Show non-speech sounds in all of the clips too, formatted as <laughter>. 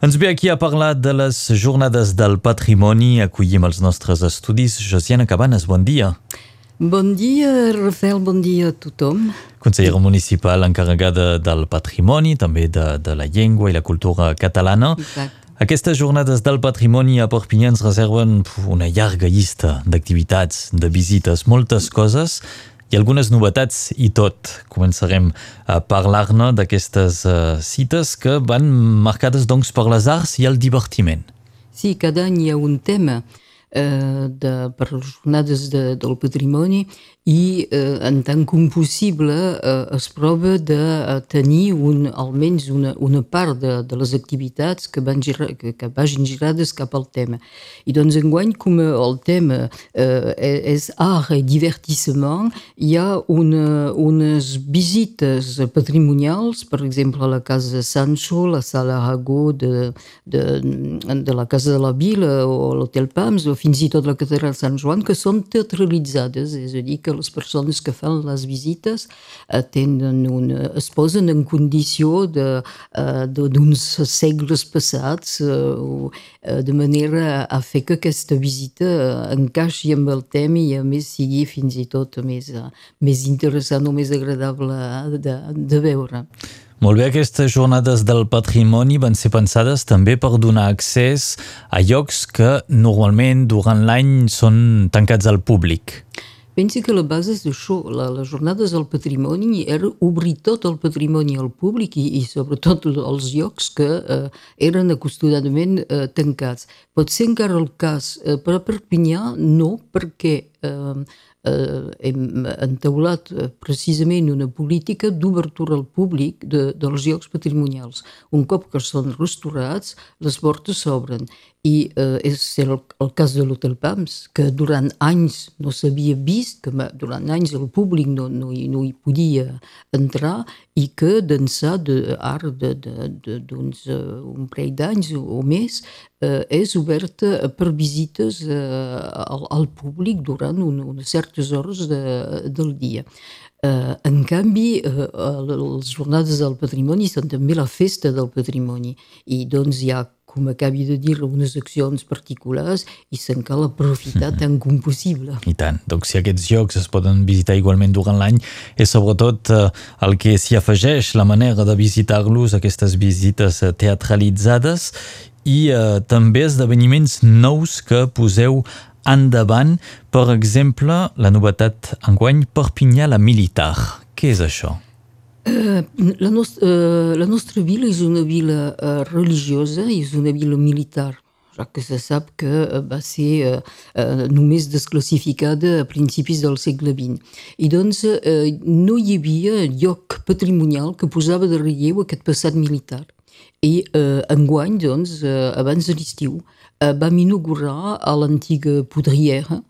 Ens ve aquí a parlar de les jornades del patrimoni. Acollim els nostres estudis. Josiana Cabanes, bon dia. Bon dia, Rafael, bon dia a tothom. Consellera municipal encarregada del patrimoni, també de, de la llengua i la cultura catalana. Exacte. Aquestes jornades del patrimoni a Perpinyà ens reserven una llarga llista d'activitats, de visites, moltes coses i algunes novetats i tot. Començarem a parlar-ne d'aquestes uh, cites que van marcades doncs per les arts i el divertiment. Sí, cada any hi ha un tema eh, de, per les jornades de, del patrimoni i eh, en tant com possible eh, es prova de eh, tenir un, almenys una, una part de, de les activitats que, van girar, que, que vagin girades cap al tema. I doncs enguany, com el tema eh, és art i divertissement, hi ha una, unes visites patrimonials, per exemple a la Casa Sancho, la Sala Aragó de, de, de la Casa de la Vila o l'Hotel Pams o fins i tot la Catedral Sant Joan, que són teatralitzades, és a dir, que les persones que fan les visites eh, tenen una, es posen en condició d'uns de, uh, segles passats uh, de manera a fer que aquesta visita encaixi amb el tema i a més sigui fins i tot més, més interessant o més agradable de, de veure. Molt bé, aquestes jornades del patrimoni van ser pensades també per donar accés a llocs que normalment durant l'any són tancats al públic. Pensi que la base d'això, la, les jornades del patrimoni, era obrir tot el patrimoni al públic i, i sobretot els llocs que eh, eren acostumadament eh, tancats. Pot ser encara el cas, eh, per a Perpinyà no, perquè eh, eh, hem entaulat eh, precisament una política d'obertura al públic de, dels llocs patrimonials. Un cop que són restaurats, les portes s'obren. I eh, és el, el cas de l'Hotel Pams, que durant anys no s'havia vist, que durant anys el públic no, no, hi, no hi podia entrar i que d'ençà d'ara d'uns uh, un parell d'anys o més eh, és oberta per visites eh, al, al públic durant un, unes certes hores de, del dia. Eh, en canvi, eh, les jornades del patrimoni són també la festa del patrimoni i doncs hi ha com acabi de dir, unes accions particulars i se'n cal aprofitar <laughs> tant com possible. I tant. Doncs si aquests llocs es poden visitar igualment durant l'any, és sobretot eh, el que s'hi afegeix, la manera de visitar-los, aquestes visites eh, teatralitzades i eh, també esdeveniments nous que poseu endavant. Per exemple, la novetat enguany, Perpinyà la Militar. Què és això? Eh, la, nost uh, la nostra vila és una vila uh, religiosa, és una vila militar, ja que se sap que va ser només desclassificada a principis del segle XX. I doncs no hi havia lloc patrimonial que posava de relleu aquest passat militar. I uh, enguany, doncs, uh, abans de l'estiu, uh, vam inaugurar a l'antiga Poudrière,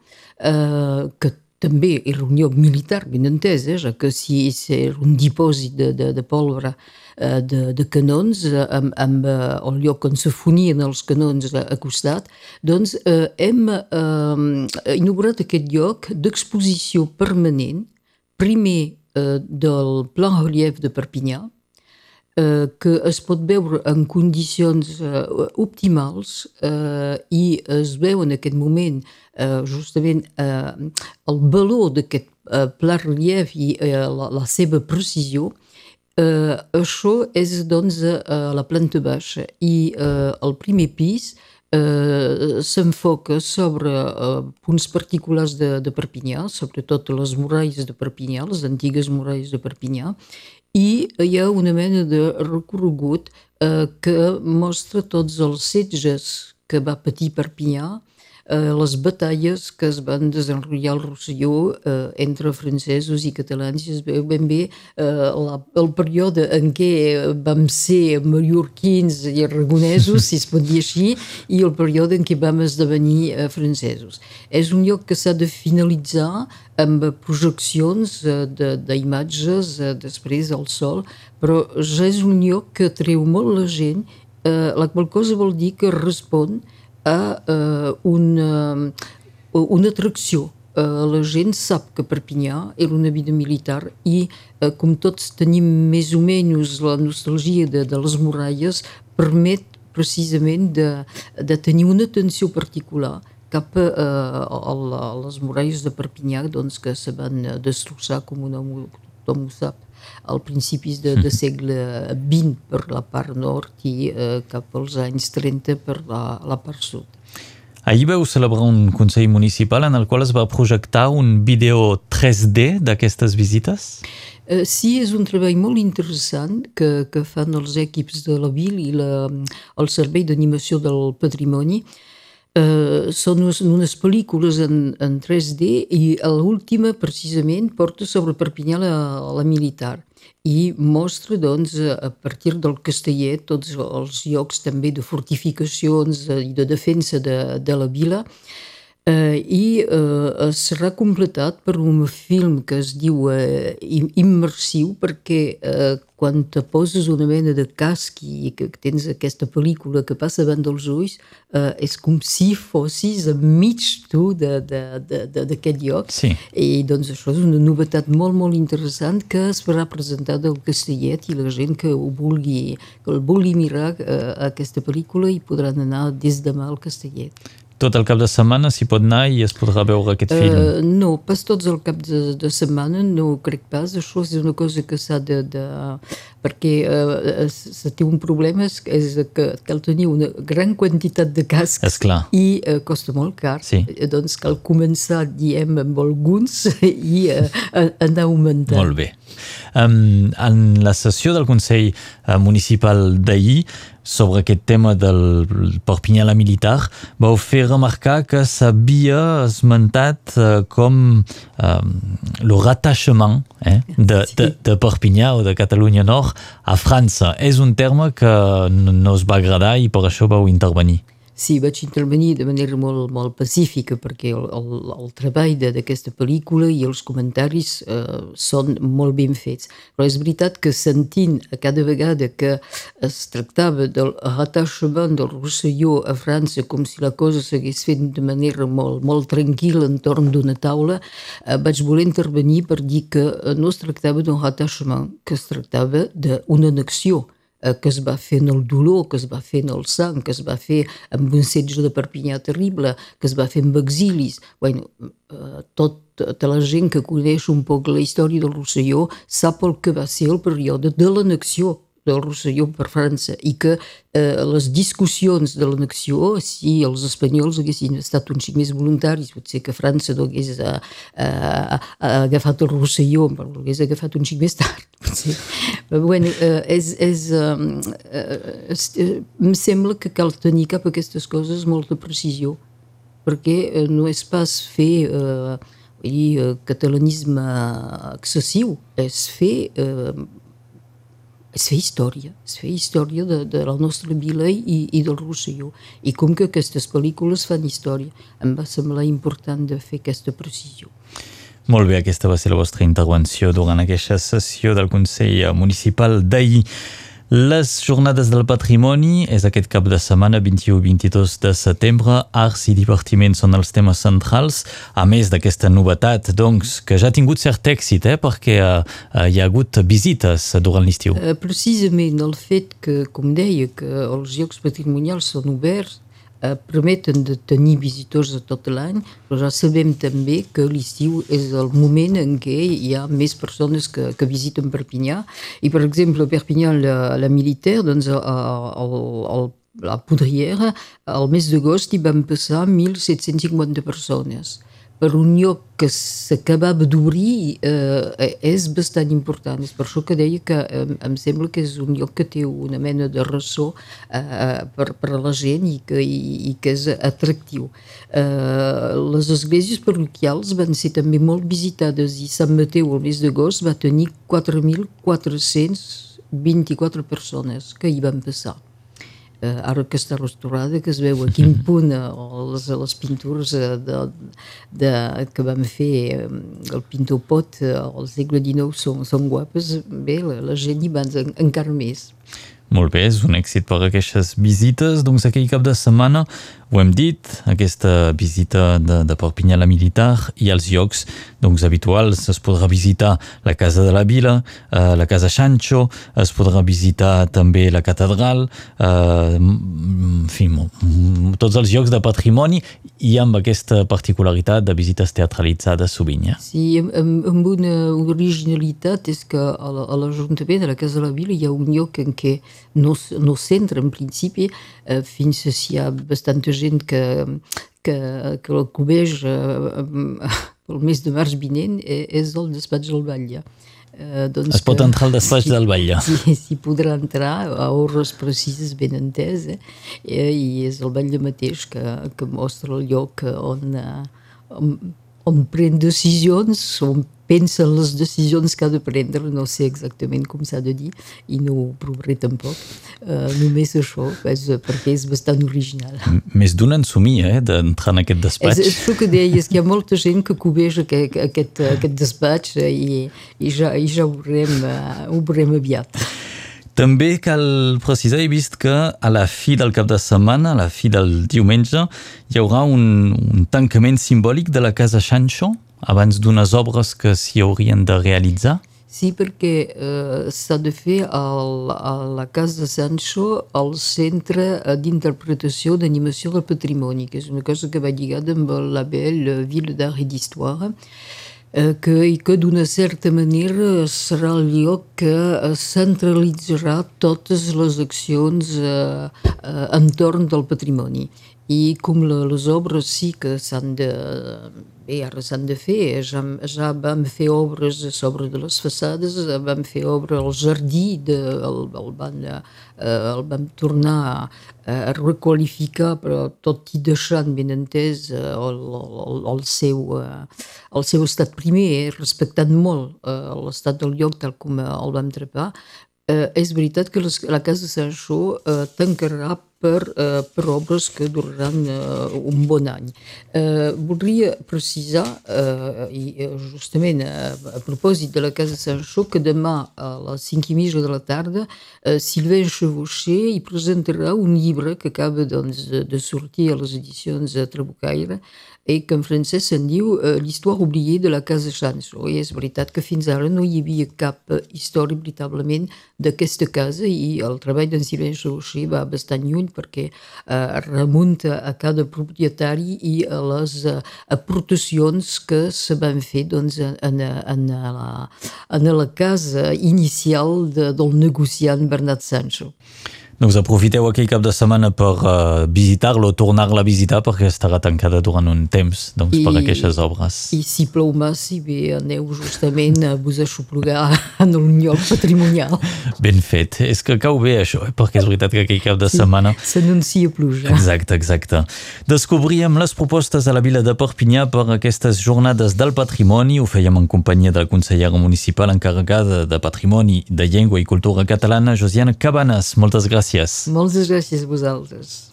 uh, que també un lloc militar, ben entès, eh, ja que si era un dipòsit de, de, de pólvora eh, de, de canons eh, amb, amb eh, el lloc on se fonien els canons a, a costat, doncs eh, hem eh, inaugurat aquest lloc d'exposició permanent, primer eh, del Plan Relief de Perpinyà, eh, que es pot veure en condicions eh, optimals eh, i es veu en aquest moment eh, justament eh, el valor d'aquest eh, pla relief i eh, la, la seva precisió, eh, això és doncs a la planta baixa. I eh, el primer pis eh, s'enfoca sobre eh, punts particulars de, de Perpinyà, sobretot les muralles de Perpinyà, les antigues muralles de Perpinyà, i hi ha una mena de recorregut eh, que mostra tots els setges que va patir Perpinyà, eh, les batalles que es van desenrotllar al Rosselló eh, entre francesos i catalans es veu ben bé eh, la, el període en què vam ser mallorquins i aragonesos, si es pot dir així, i el període en què vam esdevenir eh, francesos. És un lloc que s'ha de finalitzar amb projeccions eh, d'imatges eh, després al sol, però ja és un lloc que treu molt la gent, eh, la qual cosa vol dir que respon a uh, una, una atracció. Uh, la gent sap que Perpinyà era una vida militar i, uh, com tots tenim més o menys la nostalgia de, de les muralles, permet precisament de, de tenir una atenció particular cap a, a, a les muralles de Perpinyà doncs, que se van destrossar com una, tothom ho sap al principis de, de <laughs> segle XX per la part nord i eh, cap als anys 30 per la, la part sud. Ahir veu celebrar un Consell Municipal en el qual es va projectar un vídeo 3D d'aquestes visites? Uh, sí, és un treball molt interessant que, que fan els equips de la VIL i la, el Servei d'Animació del Patrimoni. Uh, són unes, unes pel·lícules en, en 3D i l'última precisament porta sobre Perpinyà la, la militar i mostra doncs, a partir del castellet tots els llocs també de fortificacions i de defensa de, de la vila eh, i eh, serà completat per un film que es diu eh, immersiu perquè eh, quan te poses una mena de casc i que tens aquesta pel·lícula que passa davant dels ulls eh, és com si fossis enmig tu d'aquest lloc sí. i doncs això és una novetat molt molt interessant que es farà presentar del Castellet i la gent que ho vulgui que el vulgui mirar eh, aquesta pel·lícula i podran anar des demà al Castellet tot el cap de setmana s'hi pot anar i es podrà veure aquest film? Uh, no, pas tots el cap de, de setmana, no crec pas. Això és una cosa que s'ha de, de... perquè uh, se té un problema, és, és que cal tenir una gran quantitat de cascs Esclar. i uh, costa molt car. Sí. Doncs cal començar, diem, amb alguns <laughs> i uh, anar augmentant. Molt bé. Um, en la sessió del Consell uh, Municipal d'ahir sobre aquest tema del Perpinyà la militar, vau fer remarcar que s'havia esmentat eh, com eh, le rattachement eh, de, de, de Perpinyà o de Catalunya Nord a França. És un terme que no us va agradar i per això vau intervenir. Sí, vaig intervenir de manera molt, molt pacífica perquè el, el, el treball d'aquesta pel·lícula i els comentaris eh, són molt ben fets. Però és veritat que sentint a cada vegada que es tractava del rattachement del Rosselló a França com si la cosa s'hagués fet de manera molt, molt tranquil·la entorn d'una taula, eh, vaig voler intervenir per dir que eh, no es tractava d'un rattachement, que es tractava d'una annexió que es va fer en el dolor, que es va fer en el sang, que es va fer amb un setge de Perpinyà terrible, que es va fer amb exilis. Bueno, eh, tot, tota la gent que coneix un poc la història del Rosselló sap el que va ser el període de l'annexió del Rosselló per França i que eh, les discussions de l'annexió, si els espanyols haguessin estat un xic més voluntaris, potser que França no hagués eh, eh, agafat el Rosselló, però l'hagués agafat un xic més tard, bueno, eh, és, és, eh, eh, em sembla que cal tenir cap a aquestes coses molta precisió, perquè no és pas fer eh, dir, eh, catalanisme excessiu, és fer eh, és fer història, és fer història de, de la nostra vila i, i del Rosselló. I com que aquestes pel·lícules fan història, em va semblar important de fer aquesta precisió. Molt bé, aquesta va ser la vostra intervenció durant aquesta sessió del Consell Municipal d'ahir. Les jornades del patrimoni és aquest cap de setmana 21-22 de setembre. Arts i divertiment són els temes centrals, a més d'aquesta novetat doncs, que ja ha tingut cert èxit, eh, perquè eh, hi ha hagut visites durant l'estiu. Uh, precisament el fet que, com deia, que els llocs patrimonials són oberts eh, permeten de tenir visitors de tot l'any, però ja sabem també que l'estiu és el moment en què hi ha més persones que, que visiten Perpinyà. I, per exemple, Perpinyà, la, la militar, doncs, el, el, la Poudrière, al mes d'agost hi van passar 1.750 persones per un lloc que s'acabava d'obrir eh, és bastant important. És per això que deia que eh, em sembla que és un lloc que té una mena de ressò eh, per, per a la gent i que, i, i que és atractiu. Eh, les esglésies parroquials van ser també molt visitades i Sant Mateu el mes d'agost va tenir 4.424 persones que hi van passar eh, ara que està restaurada, que es veu a quin <laughs> punt eh, les, les pintures eh, de, de, que vam fer eh, el pintor Pot al segle XIX són, són guapes, bé, la, la gent hi va encara més. Molt bé, és un èxit per aquestes visites. Doncs aquell cap de setmana, ho hem dit, aquesta visita de, de Perpinyà a la Militar i els llocs doncs, habituals. Es podrà visitar la Casa de la Vila, eh, la Casa Sancho, es podrà visitar també la Catedral, eh, en fi, tots els llocs de patrimoni i amb aquesta particularitat de visites teatralitzades sovint. Eh? Sí, amb, amb una originalitat és que a l'Ajuntament de la Casa de la Vila hi ha un lloc en què no, no centre en principi eh, fins si hi ha bastanta gent que, que, que el cobeix eh, el mes de març vinent eh, és el despatx del Batlle. Eh, doncs es pot entrar al despatx si, del Batlle. Sí, s'hi podrà entrar a hores precises ben entès eh? i és el Batlle mateix que, que mostra el lloc on, on, on pren decisions, on pensen les decisions que ha de prendre, no sé exactament com s'ha de dir, i no ho provaré tampoc. Uh, només això, és, perquè és bastant original. Més d'un en somia, eh, d'entrar en aquest despatx. És, és això que deies, que hi ha molta gent que cobeja aquest, aquest, aquest despatx i, i ja, i ja ho, veurem, uh, ho veurem aviat. També cal precisar, he vist que a la fi del cap de setmana, a la fi del diumenge, hi haurà un, un tancament simbòlic de la Casa Sancho, abans d'unes obres que s'hi haurien de realitzar? Sí, perquè eh, s'ha de fer al, a la Casa Sancho el centre d'interpretació d'animació del patrimoni, que és una cosa que va lligada amb el label Ville d'Art d'Histoire, eh, que, i que d'una certa manera serà el lloc que centralitzarà totes les accions eh, eh, entorn del patrimoni. I com les obres sí que s'han de... Bé, ara s'han de fer, ja, ja vam fer obres sobre de les façades, vam fer obra al jardí, de, el, el, van, eh, el vam tornar a, requalificar, però tot i deixant, ben entès, el, el, el, seu, el seu estat primer, respectant molt l'estat del lloc tal com el vam trepar, eh, és veritat que les, la Casa de Sancho eh, tancarà per, eh, per obres que duraran eh, un bon any. Eh, voldria precisar, eh, i justament a, a propòsit de la Casa Sancho, que demà a les 5 i mitja de la tarda eh, Sylvain Chevauché hi presentarà un llibre que acaba doncs, de, sortir a les edicions de Trabucaire i que en francès se'n diu uh, l'histoire oubliée de la Casa Sancho. I és veritat que fins ara no hi havia cap uh, història veritablement d'aquesta casa i el treball d'en Sylvain Chauchy va bastant lluny perquè uh, remunta a cada propietari i a les uh, aportacions que se van fer doncs, en, en, la, en la casa inicial de, del negociant Bernat Sancho. Doncs aprofiteu aquell cap de setmana per uh, visitar-lo, tornar-la a visitar perquè estarà tancada durant un temps doncs, I, per aquestes obres. I si plou massa, bé, aneu justament a vos aixoplugar <laughs> en un lloc patrimonial. Ben fet. És que cau bé això, eh? perquè és veritat que aquell cap de sí, setmana... S'anuncia pluja. Exacte, exacte. Descobríem les propostes a la vila de Perpinyà per aquestes jornades del patrimoni. Ho fèiem en companyia de la consellera municipal encarregada de Patrimoni, de Llengua i Cultura Catalana, Josiana Cabanes. Moltes gràcies gràcies. Moltes gràcies a vosaltres.